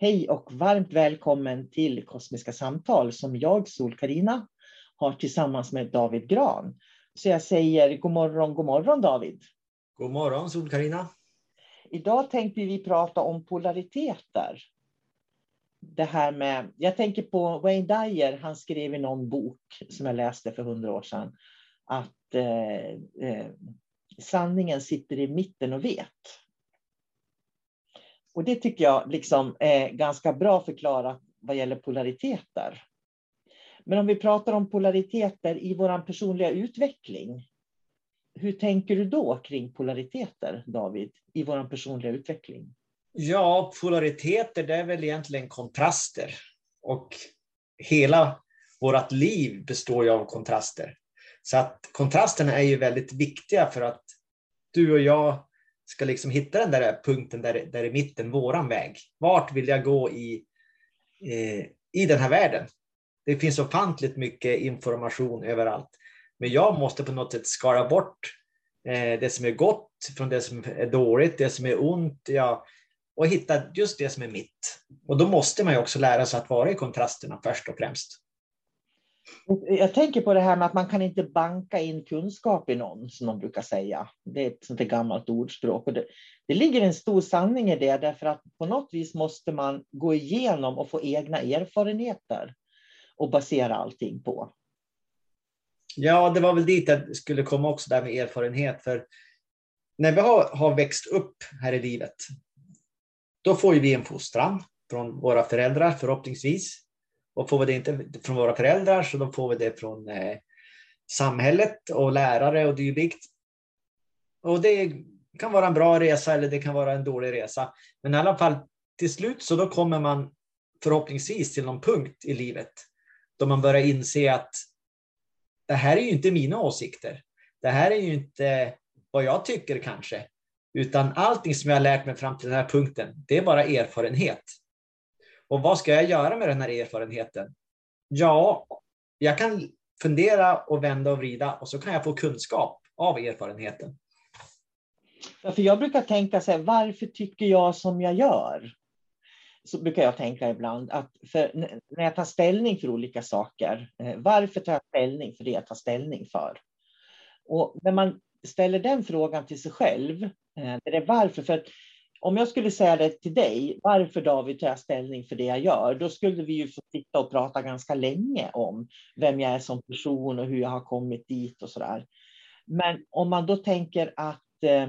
Hej och varmt välkommen till Kosmiska samtal som jag, sol karina har tillsammans med David Gran. Så jag säger god morgon, god morgon David. God morgon sol karina Idag tänkte vi prata om polariteter. Det här med, jag tänker på Wayne Dyer, han skrev i någon bok som jag läste för hundra år sedan att eh, eh, sanningen sitter i mitten och vet. Och det tycker jag liksom är ganska bra förklarat vad gäller polariteter. Men om vi pratar om polariteter i vår personliga utveckling. Hur tänker du då kring polariteter, David, i vår personliga utveckling? Ja, polariteter det är väl egentligen kontraster. Och hela vårt liv består ju av kontraster. Så att kontrasterna är ju väldigt viktiga för att du och jag ska liksom hitta den där punkten där, där i mitten, våran väg. Vart vill jag gå i, eh, i den här världen? Det finns ofantligt mycket information överallt. Men jag måste på något sätt skala bort eh, det som är gott från det som är dåligt, det som är ont. Ja, och hitta just det som är mitt. Och då måste man ju också lära sig att vara i kontrasterna först och främst. Jag tänker på det här med att man kan inte banka in kunskap i någon, som de brukar säga. Det är ett sånt gammalt ordspråk. Och det, det ligger en stor sanning i det, därför att på något vis måste man gå igenom och få egna erfarenheter och basera allting på. Ja, det var väl dit jag skulle komma också, där med erfarenhet. För när vi har, har växt upp här i livet, då får vi en fostran från våra föräldrar förhoppningsvis. Och får vi det inte från våra föräldrar så då får vi det från eh, samhället och lärare och dylikt. Och det kan vara en bra resa eller det kan vara en dålig resa. Men i alla fall till slut så då kommer man förhoppningsvis till någon punkt i livet då man börjar inse att det här är ju inte mina åsikter. Det här är ju inte vad jag tycker kanske, utan allting som jag har lärt mig fram till den här punkten, det är bara erfarenhet. Och vad ska jag göra med den här erfarenheten? Ja, jag kan fundera och vända och vrida och så kan jag få kunskap av erfarenheten. Ja, för jag brukar tänka så här, varför tycker jag som jag gör? Så brukar jag tänka ibland att när jag tar ställning för olika saker, eh, varför tar jag ställning för det jag tar ställning för? Och när man ställer den frågan till sig själv, eh, är det är varför, för att om jag skulle säga det till dig, varför David tar jag ställning för det jag gör, då skulle vi ju få sitta och prata ganska länge om vem jag är som person och hur jag har kommit dit och sådär. Men om man då tänker att eh,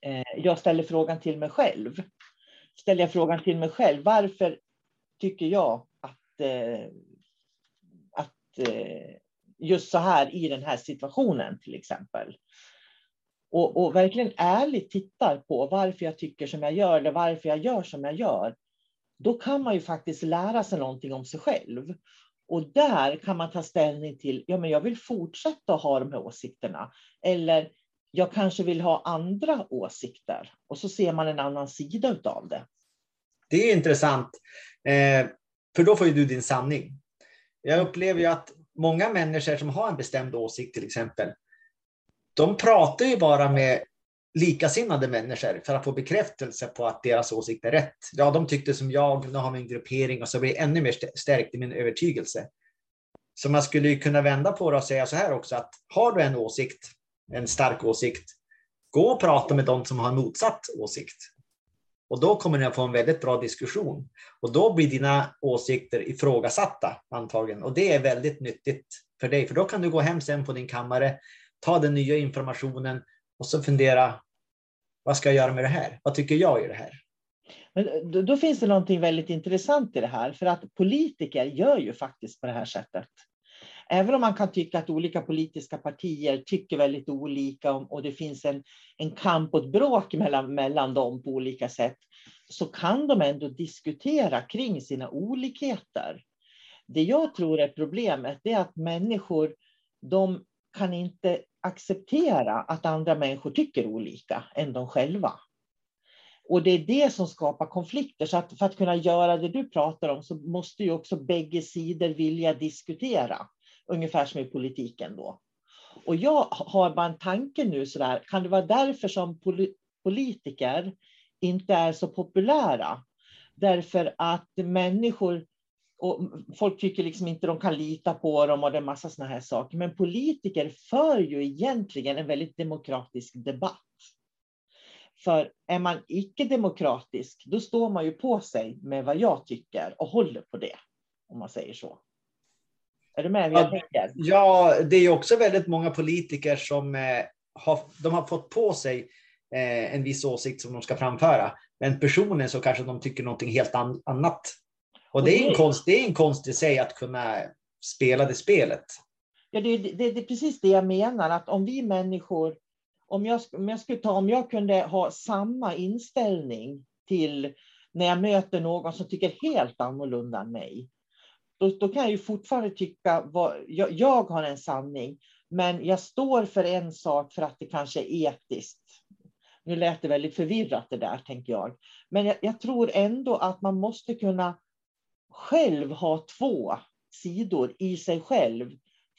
eh, jag ställer frågan till mig själv, ställer jag frågan till mig själv, varför tycker jag att, eh, att eh, just så här i den här situationen till exempel, och, och, verkligen ärligt tittar på varför jag tycker som jag gör eller varför jag gör som jag gör, då kan man ju faktiskt lära sig någonting om sig själv. Och där kan man ta ställning till, ja men jag vill fortsätta ha de här åsikterna. Eller jag kanske vill ha andra åsikter. Och så ser man en annan sida av det. Det är intressant, eh, för då får ju du din sanning. Jag upplever ju att många människor som har en bestämd åsikt till exempel, de pratar ju bara med likasinnade människor för att få bekräftelse på att deras åsikt är rätt. Ja, de tyckte som jag, nu har vi en gruppering och så blir jag ännu mer stärkt i min övertygelse. Så man skulle kunna vända på det och säga så här också att har du en åsikt, en stark åsikt, gå och prata med de som har en motsatt åsikt. Och då kommer ni att få en väldigt bra diskussion. Och då blir dina åsikter ifrågasatta antagligen. Och det är väldigt nyttigt för dig, för då kan du gå hem sen på din kammare ta den nya informationen och så fundera, vad ska jag göra med det här? Vad tycker jag i det här? Men då, då finns det någonting väldigt intressant i det här, för att politiker gör ju faktiskt på det här sättet. Även om man kan tycka att olika politiska partier tycker väldigt olika och det finns en, en kamp och ett bråk mellan, mellan dem på olika sätt, så kan de ändå diskutera kring sina olikheter. Det jag tror är problemet är att människor de kan inte acceptera att andra människor tycker olika än de själva. Och det är det som skapar konflikter. Så att för att kunna göra det du pratar om så måste ju också bägge sidor vilja diskutera. Ungefär som i politiken då. Och jag har bara en tanke nu sådär, kan det vara därför som politiker inte är så populära? Därför att människor och folk tycker liksom inte de kan lita på dem och det är massa såna här saker. Men politiker för ju egentligen en väldigt demokratisk debatt. För är man icke-demokratisk, då står man ju på sig med vad jag tycker och håller på det, om man säger så. Är du med vad jag tänker? Ja, det är också väldigt många politiker som eh, har, de har fått på sig eh, en viss åsikt som de ska framföra. Men personligen så kanske de tycker någonting helt an, annat. Och det är, en konst, det är en konst i sig att kunna spela det spelet. Ja, det, det, det är precis det jag menar, att om vi människor, om jag, om jag skulle ta, om jag kunde ha samma inställning till när jag möter någon som tycker helt annorlunda än mig, då, då kan jag ju fortfarande tycka, vad, jag, jag har en sanning, men jag står för en sak för att det kanske är etiskt. Nu lät det väldigt förvirrat det där, tänker jag. Men jag, jag tror ändå att man måste kunna själv ha två sidor i sig själv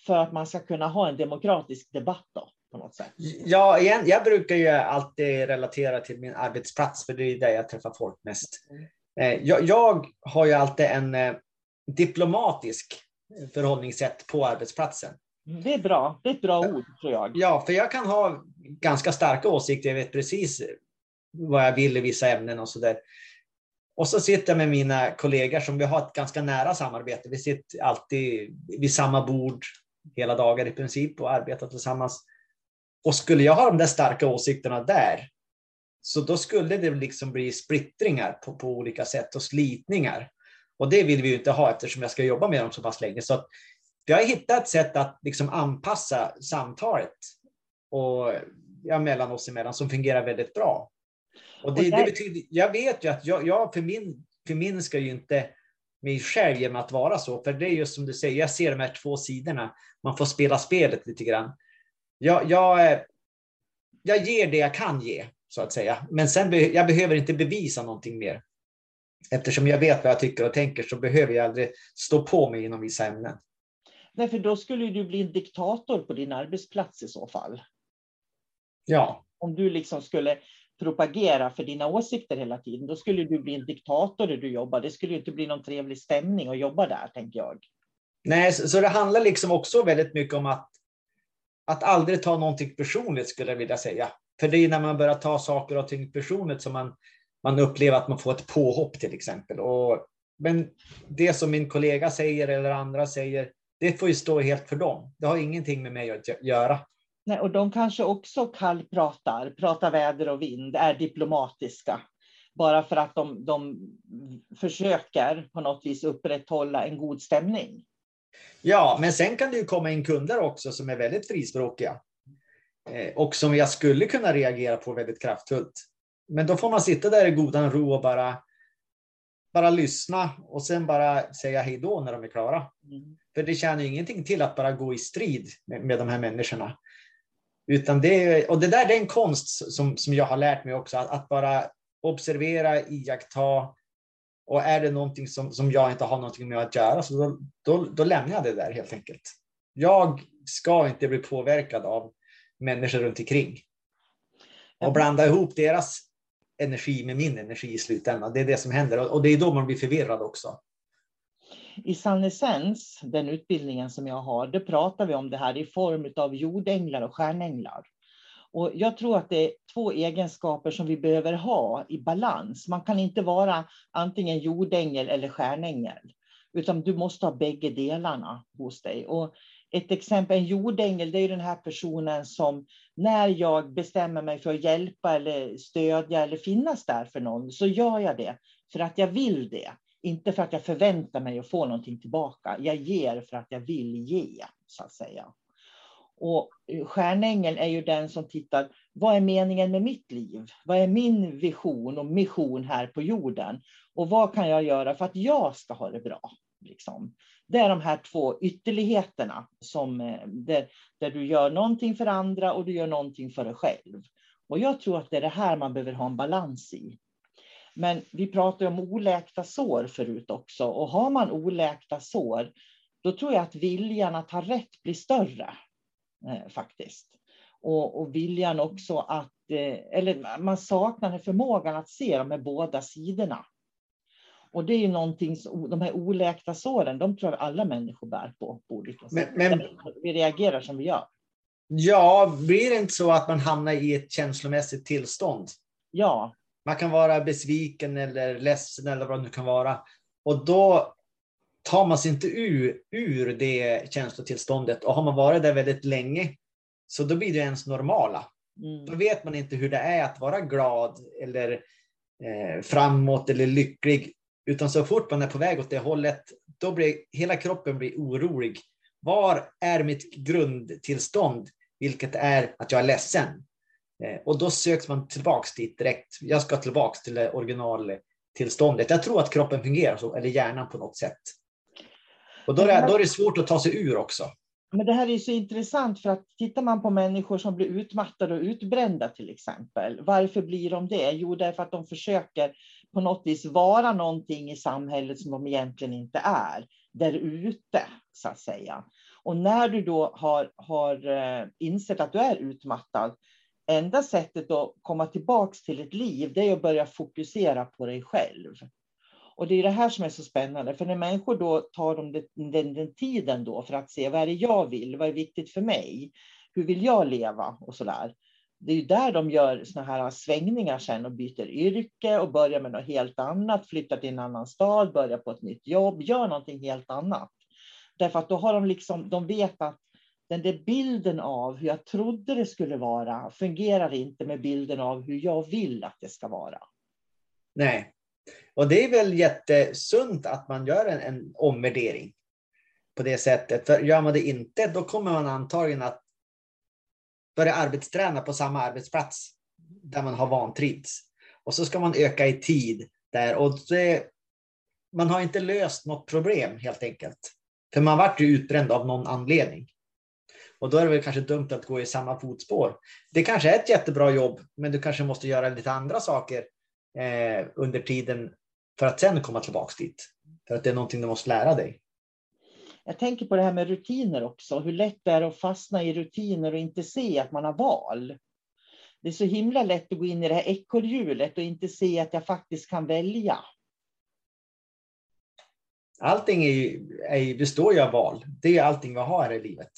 för att man ska kunna ha en demokratisk debatt då, på något sätt? Ja, igen, jag brukar ju alltid relatera till min arbetsplats, för det är där jag träffar folk mest. Mm. Jag, jag, har ju alltid en eh, diplomatisk förhållningssätt på arbetsplatsen. Mm, det är bra. Det är ett bra ord, tror jag. Ja, för jag kan ha ganska starka åsikter. Jag vet precis vad jag vill i vissa ämnen och så där. Och så sitter jag med mina kollegor som vi har ett ganska nära samarbete. Vi sitter alltid vid samma bord hela dagar i princip och arbetar tillsammans. Och skulle jag ha de där starka åsikterna där, så då skulle det liksom bli splittringar på, på olika sätt och slitningar. Och det vill vi ju inte ha eftersom jag ska jobba med dem så pass länge. Så vi har hittat ett sätt att liksom anpassa samtalet och, ja, mellan oss emellan som fungerar väldigt bra. Och det, det betyder, jag vet ju att jag, jag för min förminskar ju inte mig själv genom att vara så. För det är just som du säger, jag ser de här två sidorna. Man får spela spelet lite grann. Jag, jag, jag ger det jag kan ge, så att säga. Men sen jag behöver inte bevisa någonting mer. Eftersom jag vet vad jag tycker och tänker så behöver jag aldrig stå på mig inom vissa ämnen. Nej, för då skulle du bli en diktator på din arbetsplats i så fall. Ja. Om du liksom skulle propagera för dina åsikter hela tiden, då skulle du bli en diktator där du jobbar. Det skulle inte bli någon trevlig stämning att jobba där, tänker jag. Nej, så, så det handlar liksom också väldigt mycket om att, att aldrig ta någonting personligt, skulle jag vilja säga. För det är när man börjar ta saker och ting personligt som man, man upplever att man får ett påhopp till exempel. Och, men det som min kollega säger eller andra säger, det får ju stå helt för dem. Det har ingenting med mig att göra. Nej, och de kanske också kallpratar, pratar väder och vind, är diplomatiska. Bara för att de, de försöker på något vis upprätthålla en god stämning. Ja, men sen kan det ju komma in kunder också som är väldigt frispråkiga. Eh, och som jag skulle kunna reagera på väldigt kraftfullt. Men då får man sitta där i godan ro och bara, bara lyssna och sen bara säga hej då när de är klara. Mm. För det tjänar ju ingenting till att bara gå i strid med, med de här människorna. Utan det, och det där det är en konst som, som jag har lärt mig också, att, att bara observera, iaktta. Och är det någonting som, som jag inte har någonting med att göra, så då, då, då lämnar jag det där helt enkelt. Jag ska inte bli påverkad av människor runt omkring. Och blanda ihop deras energi med min energi i slutändan. Det är det som händer och det är då man blir förvirrad också. I Sannesens, den utbildningen som jag har, då pratar vi om det här i form av jordänglar och stjärnänglar. Och jag tror att det är två egenskaper som vi behöver ha i balans. Man kan inte vara antingen jordängel eller stjärnängel, utan du måste ha bägge delarna hos dig. Och ett exempel, en jordängel, det är den här personen som när jag bestämmer mig för att hjälpa eller stödja eller finnas där för någon, så gör jag det för att jag vill det. Inte för att jag förväntar mig att få någonting tillbaka. Jag ger för att jag vill ge, så att säga. Och eh, stjärnängeln är ju den som tittar, vad är meningen med mitt liv? Vad är min vision och mission här på jorden? Och vad kan jag göra för att jag ska ha det bra? Liksom. Det är de här två ytterligheterna som, eh, där, där du gör någonting för andra och du gör någonting för dig själv. Och jag tror att det är det här man behöver ha en balans i. Men vi pratade om oläkta sår förut också. Och har man oläkta sår, då tror jag att viljan att ha rätt blir större. Eh, faktiskt. Och, och viljan också att, eh, eller man saknar förmågan att se de här båda sidorna. Och det är ju någonting, de här oläkta såren, de tror jag alla människor bär på, på olika sätt. Men, men, vi reagerar som vi gör. Ja, blir det inte så att man hamnar i ett känslomässigt tillstånd? Ja, man kan vara besviken eller ledsen eller vad det nu kan vara. Och då tar man sig inte ur, ur det känslotillståndet. Och har man varit där väldigt länge, så då blir det ens normala. Mm. Då vet man inte hur det är att vara glad eller eh, framåt eller lycklig. Utan så fort man är på väg åt det hållet, då blir hela kroppen blir orolig. Var är mitt grundtillstånd? Vilket är att jag är ledsen. Eh, och då söks man tillbaks dit direkt. Jag ska tillbaks till originaltillståndet. Jag tror att kroppen fungerar så, eller hjärnan på något sätt. Och då är, det, då är det svårt att ta sig ur också. Men det här är så intressant för att tittar man på människor som blir utmattade och utbrända till exempel. Varför blir de det? Jo, därför att de försöker på något vis vara någonting i samhället som de egentligen inte är. Där ute, så att säga. Och när du då har, har eh, insett att du är utmattad, enda sättet att komma tillbaka till ett liv, det är att börja fokusera på dig själv. Och det är det här som är så spännande, för när människor då tar de den, den, den, tiden då för att se vad är det jag vill, vad är viktigt för mig, hur vill jag leva och så där. Det är ju där de gör såna här svängningar sen och byter yrke och börjar med något helt annat, flyttar till en annan stad, börjar på ett nytt jobb, gör någonting helt annat. Därför att då har de liksom, de vet att den där bilden av hur jag trodde det skulle vara fungerar inte med bilden av hur jag vill att det ska vara. Nej, och det är väl jättesunt att man gör en, en omvärdering på det sättet. För gör man det inte, då kommer man antagligen att börja arbetsträna på samma arbetsplats där man har vantrivts. Och så ska man öka i tid där. Och det, man har inte löst något problem helt enkelt. För man vart ju utbränd av någon anledning. Och då är det väl kanske dumt att gå i samma fotspår. Det kanske är ett jättebra jobb, men du kanske måste göra lite andra saker eh, under tiden för att sen komma tillbaka dit. För att det är någonting du måste lära dig. Jag tänker på det här med rutiner också. Hur lätt det är att fastna i rutiner och inte se att man har val. Det är så himla lätt att gå in i det här ekorrhjulet och inte se att jag faktiskt kan välja. Allting är, är, består ju av val. Det är allting vi har här i livet.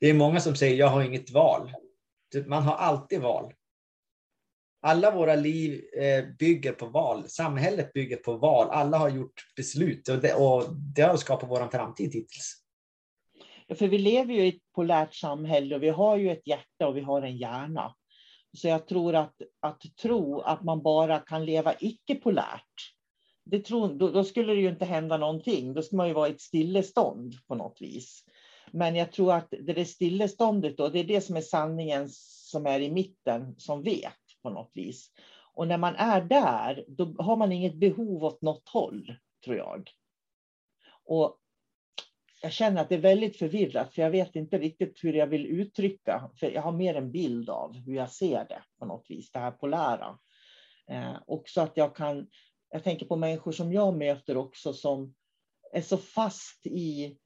Det är många som säger jag har inget val. Typ, man har alltid val. Alla våra liv eh, bygger på val. Samhället bygger på val. Alla har gjort beslut och det, och det har skapat vår framtid hittills. Ja, för vi lever ju i ett polärt samhälle och vi har ju ett hjärta och vi har en hjärna. Så jag tror att, att tro att man bara kan leva icke-polärt, det tror, då, då, skulle det ju inte hända någonting. Då skulle man ju vara i ett stillestånd på något vis. Men jag tror att det är stilleståndet då, det är det som är sanningen som är i mitten, som vet på något vis. Och när man är där, då har man inget behov åt något håll, tror jag. Och jag känner att det är väldigt förvirrat, för jag vet inte riktigt hur jag vill uttrycka, för jag har mer en bild av hur jag ser det på något vis, det här polära. Eh, också att jag kan, jag tänker på människor som jag möter också som är så fast i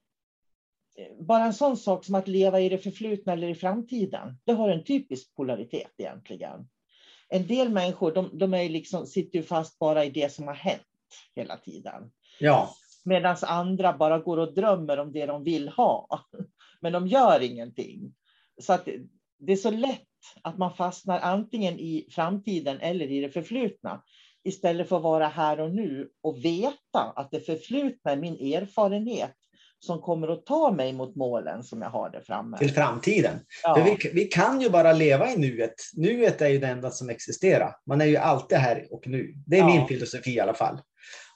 bara en sån sak som att leva i det förflutna eller i framtiden. Det har en typisk polaritet egentligen. En del människor de, de är liksom, sitter ju fast bara i det som har hänt hela tiden. Ja. Medan andra bara går och drömmer om det de vill ha. Men de gör ingenting. Så att det är så lätt att man fastnar antingen i framtiden eller i det förflutna. Istället för att vara här och nu och veta att det förflutna är min erfarenhet som kommer att ta mig mot målen som jag har där framme. Till framtiden. Ja. Vi, vi kan ju bara leva i nuet. Nuet är ju det enda som existerar. Man är ju alltid här och nu. Det är ja. min filosofi i alla fall.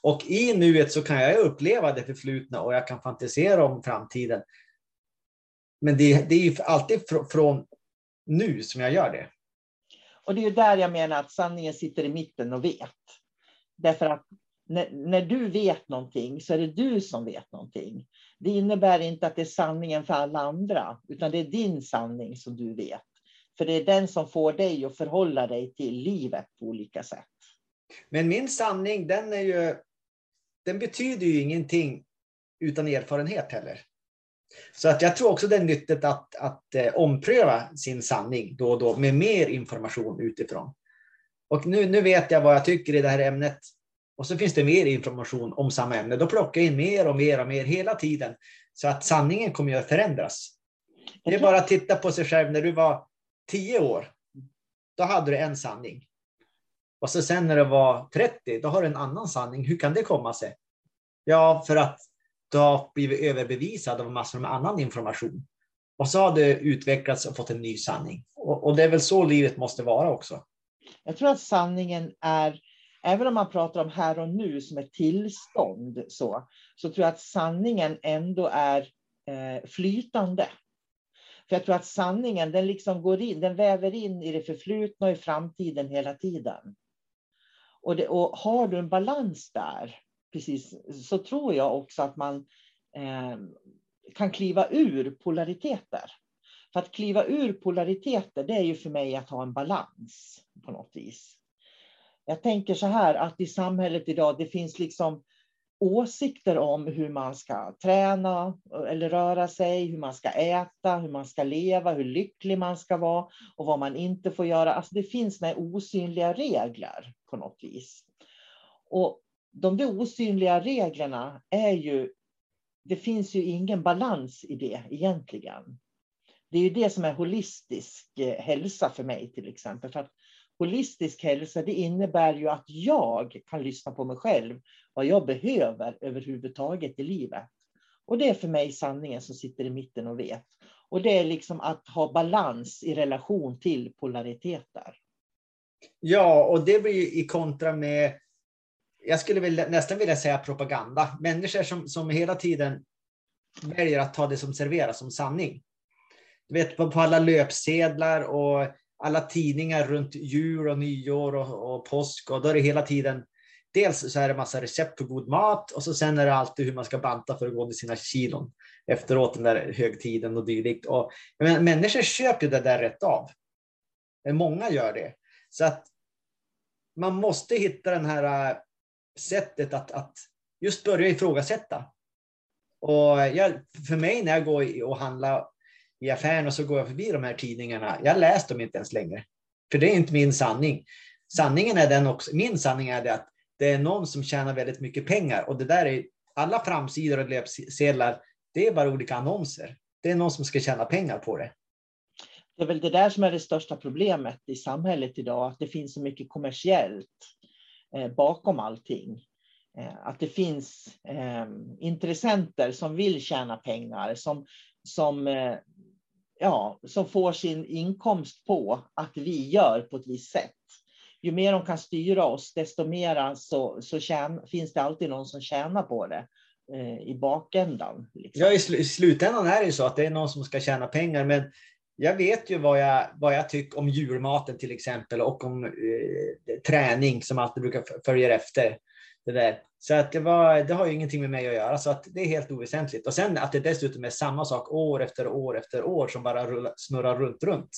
Och i nuet så kan jag uppleva det förflutna och jag kan fantisera om framtiden. Men det, det är ju alltid fr från nu som jag gör det. Och det är ju där jag menar att sanningen sitter i mitten och vet. Därför att när, när, du vet någonting så är det du som vet någonting. Det innebär inte att det är sanningen för alla andra, utan det är din sanning som du vet. För det är den som får dig att förhålla dig till livet på olika sätt. Men min sanning, den, är ju, den betyder ju ingenting utan erfarenhet heller. Så att jag tror också det är nyttigt att, att eh, ompröva sin sanning då och då med mer information utifrån. Och nu, nu vet jag vad jag tycker i det här ämnet och så finns det mer information om samma ämne. Då plockar jag in mer och mer och mer hela tiden. Så att sanningen kommer att förändras. Det är bara att titta på sig själv när du var tio år. Då hade du en sanning. Och så sen när du var 30, då har du en annan sanning. Hur kan det komma sig? Ja, för att du har blivit överbevisad av massor med annan information. Och så har du utvecklats och fått en ny sanning. Och, och det är väl så livet måste vara också. Jag tror att sanningen är även om man pratar om här och nu som ett tillstånd, så, så tror jag att sanningen ändå är eh, flytande. För jag tror att sanningen den liksom går in, den väver in i det förflutna och i framtiden hela tiden. Och, det, och har du en balans där, precis, så tror jag också att man eh, kan kliva ur polariteter. För att kliva ur polariteter, det är ju för mig att ha en balans på något vis. Jag tänker så här att i samhället idag, det finns liksom åsikter om hur man ska träna eller röra sig, hur man ska äta, hur man ska leva, hur lycklig man ska vara och vad man inte får göra. Alltså det finns några osynliga regler på något vis. Och de där osynliga reglerna är ju, det finns ju ingen balans i det egentligen. Det är ju det som är holistisk eh, hälsa för mig till exempel. För att holistisk hälsa, det innebär ju att jag kan lyssna på mig själv, vad jag behöver överhuvudtaget i livet. Och det är för mig sanningen som sitter i mitten och vet. Och det är liksom att ha balans i relation till polariteter. Ja, och det blir i kontra med, jag skulle vilja, nästan vilja säga propaganda. Människor som, som hela tiden väljer att ta det som serveras som sanning. Du vet på, på alla löpsedlar och alla tidningar runt jul och nyår och, och påsk och då är det hela tiden dels så är det massa recept på god mat och så sen är det alltid hur man ska banta för att gå ner sina kilon efteråt den där högtiden och dylikt. Och, men, människor köper ju det där rätt av. Många gör det. Så att man måste hitta det här äh, sättet att, att just börja ifrågasätta. Och jag, för mig när jag går och handlar i affären och så går jag förbi de här tidningarna, jag läser dem inte ens längre. För det är inte min sanning. Sanningen är den också, min sanning är det att det är någon som tjänar väldigt mycket pengar och det där är alla framsidor och löpsedlar, det är bara olika annonser. Det är någon som ska tjäna pengar på det. Det är väl det där som är det största problemet i samhället idag, att det finns så mycket kommersiellt eh, bakom allting. Eh, att det finns eh, intressenter som vill tjäna pengar, som, som, eh, ja, som får sin inkomst på att vi gör på ett visst sätt. Ju mer de kan styra oss, desto mer så, så tjän, finns det alltid någon som tjänar på det eh, i bakändan. Liksom. Ja, i, sl i slutändan är det ju så att det är någon som ska tjäna pengar, men jag vet ju vad jag, vad jag tycker om julmaten till exempel och om eh, träning som alltid brukar följa efter. Det där. Så att det, var, det har ju ingenting med mig att göra, så att det är helt oväsentligt. Och sen att det dessutom är samma sak år efter år efter år som bara rulla, snurrar runt, runt.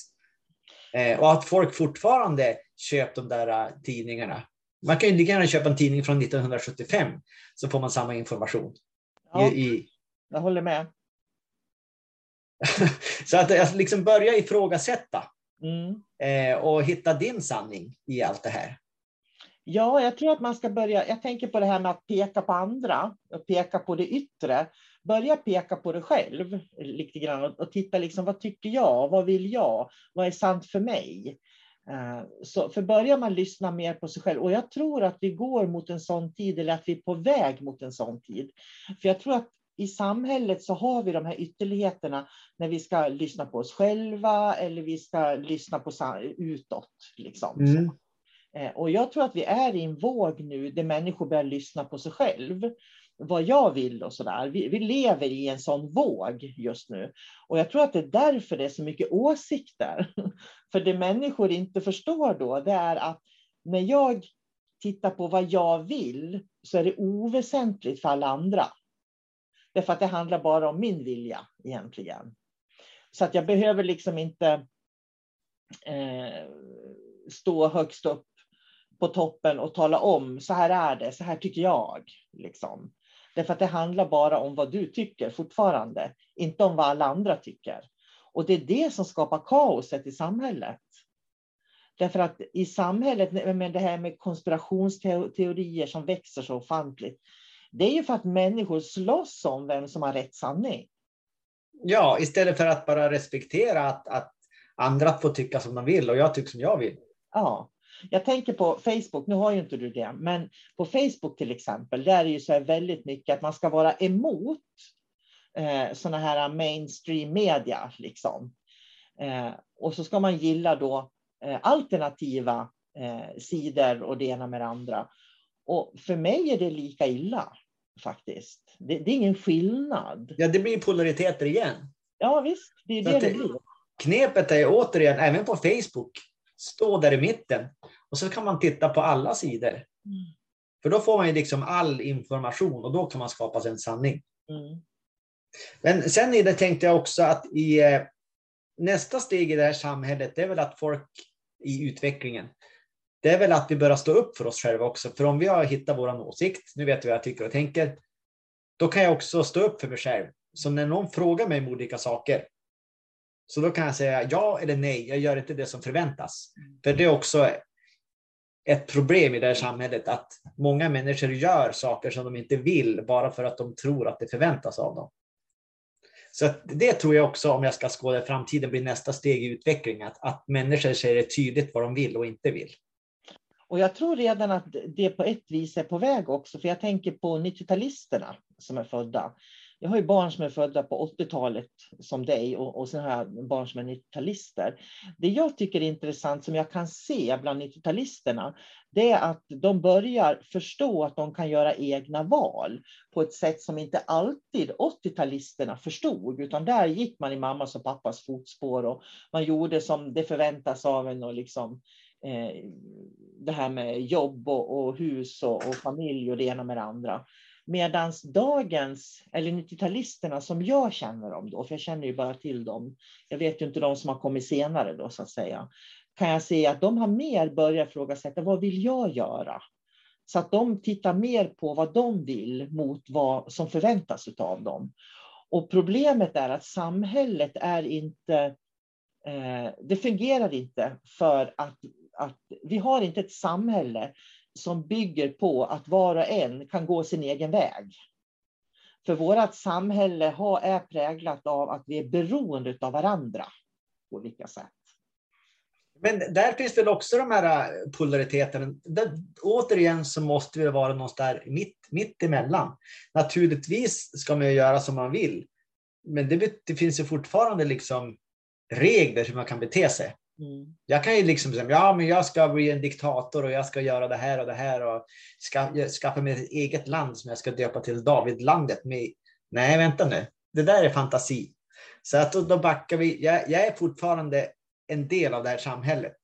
Eh, och att folk fortfarande köper de där uh, tidningarna. Man kan ju lika gärna köpa en tidning från 1975 så får man samma information. Ja, I, i... Jag håller med. så att jag liksom börja ifrågasätta mm. eh, och hitta din sanning i allt det här. Ja, jag tror att man ska börja. Jag tänker på det här med att peka på andra och peka på det yttre. Börja peka på dig själv lite grann och, och titta liksom vad tycker jag? Vad vill jag? Vad är sant för mig? Eh, så för börjar man lyssna mer på sig själv och jag tror att vi går mot en sån tid eller att vi är på väg mot en sån tid. För jag tror att i samhället så har vi de här ytterligheterna när vi ska lyssna på oss själva eller vi ska lyssna på utåt. Liksom. Mm. Eh, och jag tror att vi är i en våg nu där människor börjar lyssna på sig själv. Vad jag vill och sådär. Vi, vi lever i en sån våg just nu. Och jag tror att det är därför det är så mycket åsikter. För det människor inte förstår då, det är att när jag tittar på vad jag vill så är det oväsentligt för alla andra. Därför att det handlar bara om min vilja egentligen. Så att jag behöver liksom inte eh, stå högst upp på toppen och tala om så här är det, så här tycker jag. Liksom. Därför att det handlar bara om vad du tycker fortfarande, inte om vad alla andra tycker. Och det är det som skapar kaoset i samhället. Därför att i samhället, med det här med konspirationsteorier som växer så ofantligt, det är ju för att människor slåss om vem som har rätt sanning. Ja, istället för att bara respektera att, att andra får tycka som de vill och jag tycker som jag vill. Ja, jag tänker på Facebook, nu har ju inte du det, men på Facebook till exempel, där är ju så väldigt mycket att man ska vara emot eh, sådana här mainstream media. Liksom. Eh, och så ska man gilla då eh, alternativa eh, sidor och det ena med det andra. Och för mig är det lika illa faktiskt. Det, det är ingen skillnad. Ja, det blir polariteter igen. Ja, visst, det är det det, det blir. Knepet är återigen, även på Facebook, stå där i mitten och så kan man titta på alla sidor. Mm. För då får man ju liksom all information och då kan man skapa sig en sanning. Mm. Men sen i det tänkte jag också att i eh, nästa steg i det här samhället, det är väl att folk i utvecklingen, det är väl att vi börjar stå upp för oss själva också. För om vi har hittat vår åsikt, nu vet vi vad jag tycker och tänker, då kan jag också stå upp för mig själv. Så när någon frågar mig om olika saker, så då kan jag säga ja eller nej, jag gör inte det som förväntas. Mm. För det är också ett problem i det här samhället att många människor gör saker som de inte vill bara för att de tror att det förväntas av dem. Så det tror jag också, om jag ska skåda framtiden, blir nästa steg i utvecklingen. Att, att människor säger tydligt vad de vill och inte vill. Och jag tror redan att det på ett vis är på väg också, för jag tänker på 90-talisterna som är födda. Jag har ju barn som är födda på 80-talet som dig och, och sen har jag barn som är 90-talister. Det jag tycker är intressant som jag kan se bland 90-talisterna, det är att de börjar förstå att de kan göra egna val på ett sätt som inte alltid 80-talisterna förstod, utan där gick man i mammas och pappas fotspår och man gjorde som det förväntas av en och liksom eh, det här med jobb och, och hus och, och, familj och det ena med det andra. Medan dagens, eller 90-talisterna som jag känner dem då, för jag känner ju bara till dem, jag vet ju inte de som har kommit senare då så att säga, kan jag se att de har mer börjat ifrågasätta vad vill jag göra? Så att de tittar mer på vad de vill mot vad som förväntas av dem. Och problemet är att samhället är inte, eh, det fungerar inte för att, att vi har inte ett samhälle som bygger på att var och en kan gå sin egen väg. För vårt samhälle har, är präglat av att vi är beroende av varandra på olika sätt. Men där finns väl också de här äh, polariteterna. Där, återigen så måste vi vara någonstans där mitt, mitt emellan. Naturligtvis ska man göra som man vill. Men det, det finns ju fortfarande liksom regler hur man kan bete sig. Mm. Jag kan ju liksom säga, ja men jag ska bli en diktator och jag ska göra det här och det här och ska, skaffa mig ett eget land som jag ska döpa till Davidlandet. Med. Nej, vänta nu. Det där är fantasi. Så att då, backar vi. Jag, jag är fortfarande en del av det här samhället.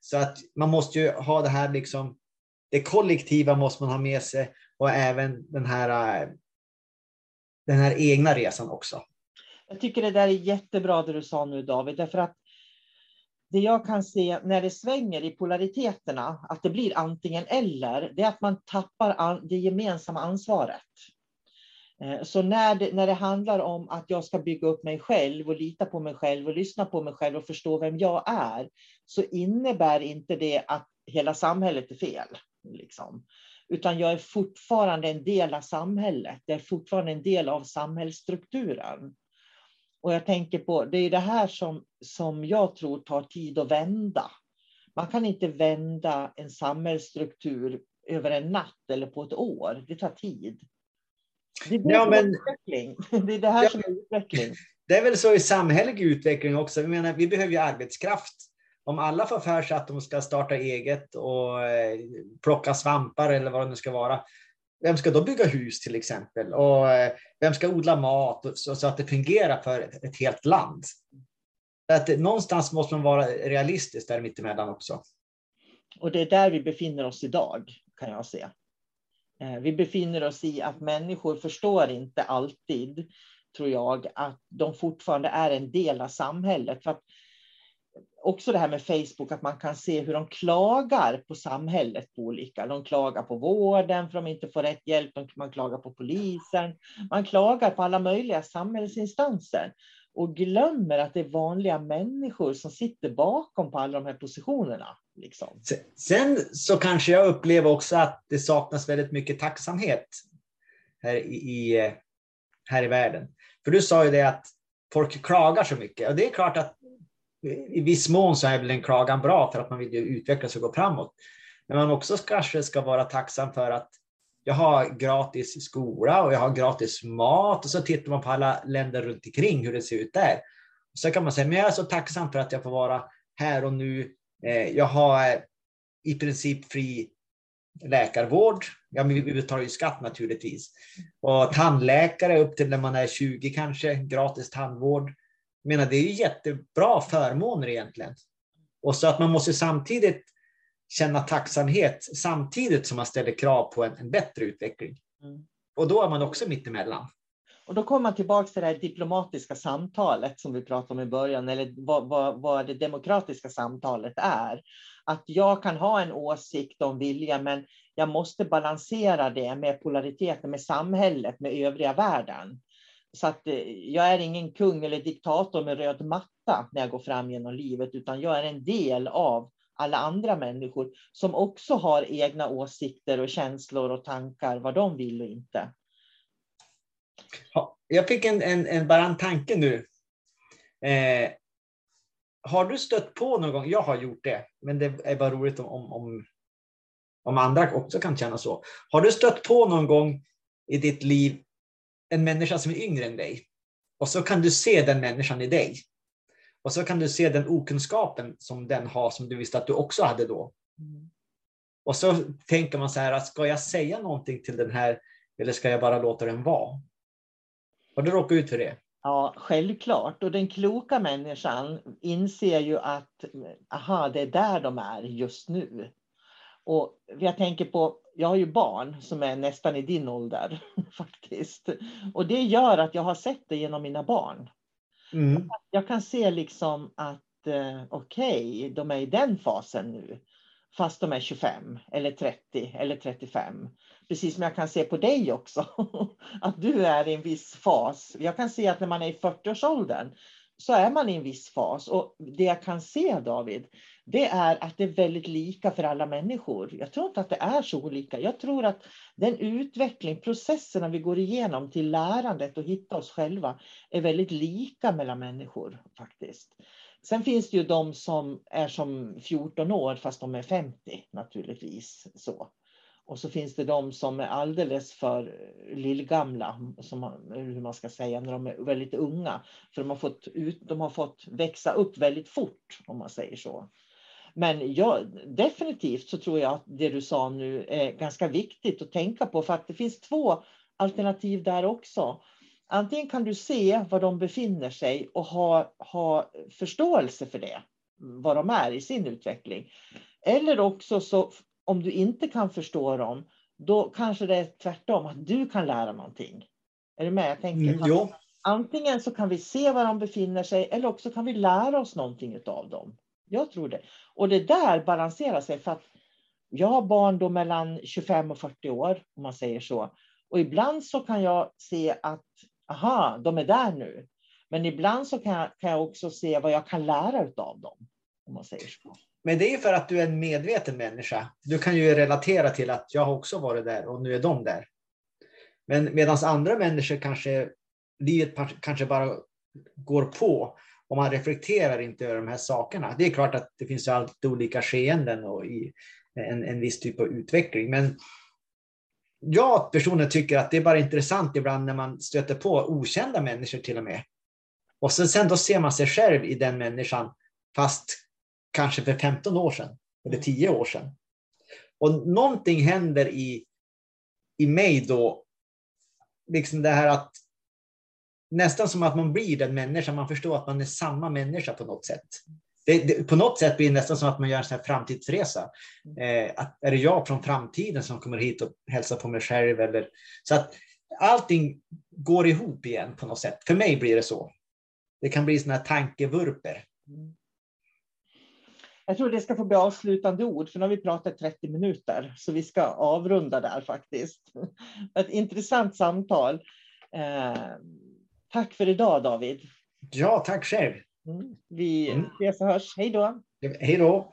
Så att man måste ju ha det här liksom, det kollektiva måste man ha med sig och även den här, den här egna resan också. Jag tycker det där är jättebra det du sa nu David, därför att det jag kan se när det svänger i polariteterna, att det blir antingen eller, det är att man tappar det gemensamma ansvaret. Eh, så när det, när det handlar om att jag ska bygga upp mig själv och lita på mig själv och lyssna på mig själv och förstå vem jag är, så innebär inte det att hela samhället är fel. Liksom. Utan jag är fortfarande en del av samhället. Jag är fortfarande en del av samhällsstrukturen. Och jag tänker på, det är det här som, som jag tror tar tid att vända. Man kan inte vända en samhällsstruktur över en natt eller på ett år. Det tar tid. Det är, ja, men, utveckling. det, är det här ja, som är utveckling. Det är väl så i samhällelig utveckling också. Vi, menar, vi behöver ju arbetskraft. Om alla får för sig att de ska starta eget och eh, plocka svampar eller vad det nu ska vara. Vem ska då bygga hus till exempel? Och eh, vem ska odla mat så, så, att det fungerar för ett, ett helt land? Att, någonstans måste man vara realistisk där mittemellan också. Och det är där vi befinner oss idag, kan jag se. Eh, vi befinner oss i att människor förstår inte alltid, tror jag, att de fortfarande är en del av samhället. För att också det här med Facebook, att man kan se hur de klagar på samhället på olika. De klagar på vården för att de inte får rätt hjälp, man klagar på polisen, man klagar på alla möjliga samhällsinstanser och glömmer att det är vanliga människor som sitter bakom på alla de här positionerna. Liksom. Sen så kanske jag upplever också att det saknas väldigt mycket tacksamhet här i, eh, här i världen. För du sa ju det att folk klagar så mycket. Och det är klart att i viss mån så är väl en klagan bra för att man vill ju utvecklas och gå framåt. Men man också kanske ska vara tacksam för att jag har gratis skola och jag har gratis mat och så tittar man på alla länder runt omkring hur det ser ut där. Så kan man säga, men jag är så tacksam för att jag får vara här och nu. Eh, jag har i princip fri läkarvård. Ja, men vi betalar ju skatt naturligtvis. Och tandläkare upp till när man är 20 kanske, gratis tandvård. Jag menar, det är ju jättebra förmåner egentligen. Och så att man måste samtidigt känna tacksamhet samtidigt som man ställer krav på en, en bättre utveckling. Mm. Och då är man också mittemellan. Och då kommer man tillbaka till det här diplomatiska samtalet som vi pratade om i början, eller vad, vad, vad det demokratiska samtalet är. Att jag kan ha en åsikt om vilja, men jag måste balansera det med polariteten, med samhället, med övriga världen. Så att eh, jag är ingen kung eller diktator med röd matta när jag går fram genom livet, utan jag är en del av alla andra människor som också har egna åsikter och känslor och tankar, vad de vill och inte. Jag fick en, en, en bara en tanke nu. Eh, har du stött på någon gång, jag har gjort det, men det är bara roligt om, om, om andra också kan känna så. Har du stött på någon gång i ditt liv en människa som är yngre än dig? Och så kan du se den människan i dig. Och så kan du se den okunskapen som den har som du visste att du också hade då. Mm. Och så tänker man så här, ska jag säga någonting till den här eller ska jag bara låta den vara? Har du råkat ut för det? Ja, självklart. Och den kloka människan inser ju att aha, det är där de är just nu. Och jag tänker på, jag har ju barn som är nästan i din ålder faktiskt. Och det gör att jag har sett det genom mina barn. Mm. Jag kan se liksom att eh, okej, okay, de är i den fasen nu. Fast de är 25 eller 30 eller 35. Precis som jag kan se på dig också. att du är i en viss fas. Jag kan se att när man är i 40-årsåldern så är man i en viss fas. Och det jag kan se David, det är att det är väldigt lika för alla människor. Jag tror inte att det är så olika. Jag tror att den utveckling, processerna vi går igenom till lärandet och hitta oss själva är väldigt lika mellan människor faktiskt. Sen finns det ju de som är som 14 år fast de är 50 naturligtvis. Så. Och så finns det de som är alldeles för lillgamla, som hur man ska säga, när de är väldigt unga. För de har fått, ut, de har fått växa upp väldigt fort, om man säger så. Men jag, definitivt så tror jag att det du sa nu är ganska viktigt att tänka på, för att det finns två alternativ där också. Antingen kan du se var de befinner sig och ha, ha förståelse för det, var de är i sin utveckling. Eller också så om du inte kan förstå dem, då kanske det är tvärtom, att du kan lära någonting. Är du med? Jag tänker, mm, jo. Antingen så kan vi se var de befinner sig eller också kan vi lära oss någonting av dem. Jag tror det. Och det där balanserar sig för att jag har barn då mellan 25 och 40 år, om man säger så. Och ibland så kan jag se att, aha, de är där nu. Men ibland så kan jag, kan jag också se vad jag kan lära av dem, om man säger så. Men det är för att du är en medveten människa. Du kan ju relatera till att jag har också varit där och nu är de där. Men medan andra människor kanske, livet kanske bara går på och man reflekterar inte över de här sakerna. Det är klart att det finns alltid olika skeenden och i en, en viss typ av utveckling. Men jag personligen tycker att det är bara intressant ibland när man stöter på okända människor till och med. Och sen, sen då ser man sig själv i den människan, fast kanske för 15 år sedan eller 10 år sedan. Och någonting händer i, i mig då, liksom det här att nästan som att man blir den människan, man förstår att man är samma människa på något sätt. Det, det, på något sätt blir det nästan som att man gör en sån här framtidsresa. Eh, att, är det jag från framtiden som kommer hit och hälsar på mig själv? Eller, så att allting går ihop igen på något sätt. För mig blir det så. Det kan bli såna här tankevurper. Jag tror det ska få bli avslutande ord, för nu har vi pratat 30 minuter, så vi ska avrunda där faktiskt. Ett intressant samtal. Eh, tack för idag David. Ja, tack själv. Mm, vi mm. ses och hörs. Hej då. Hej då.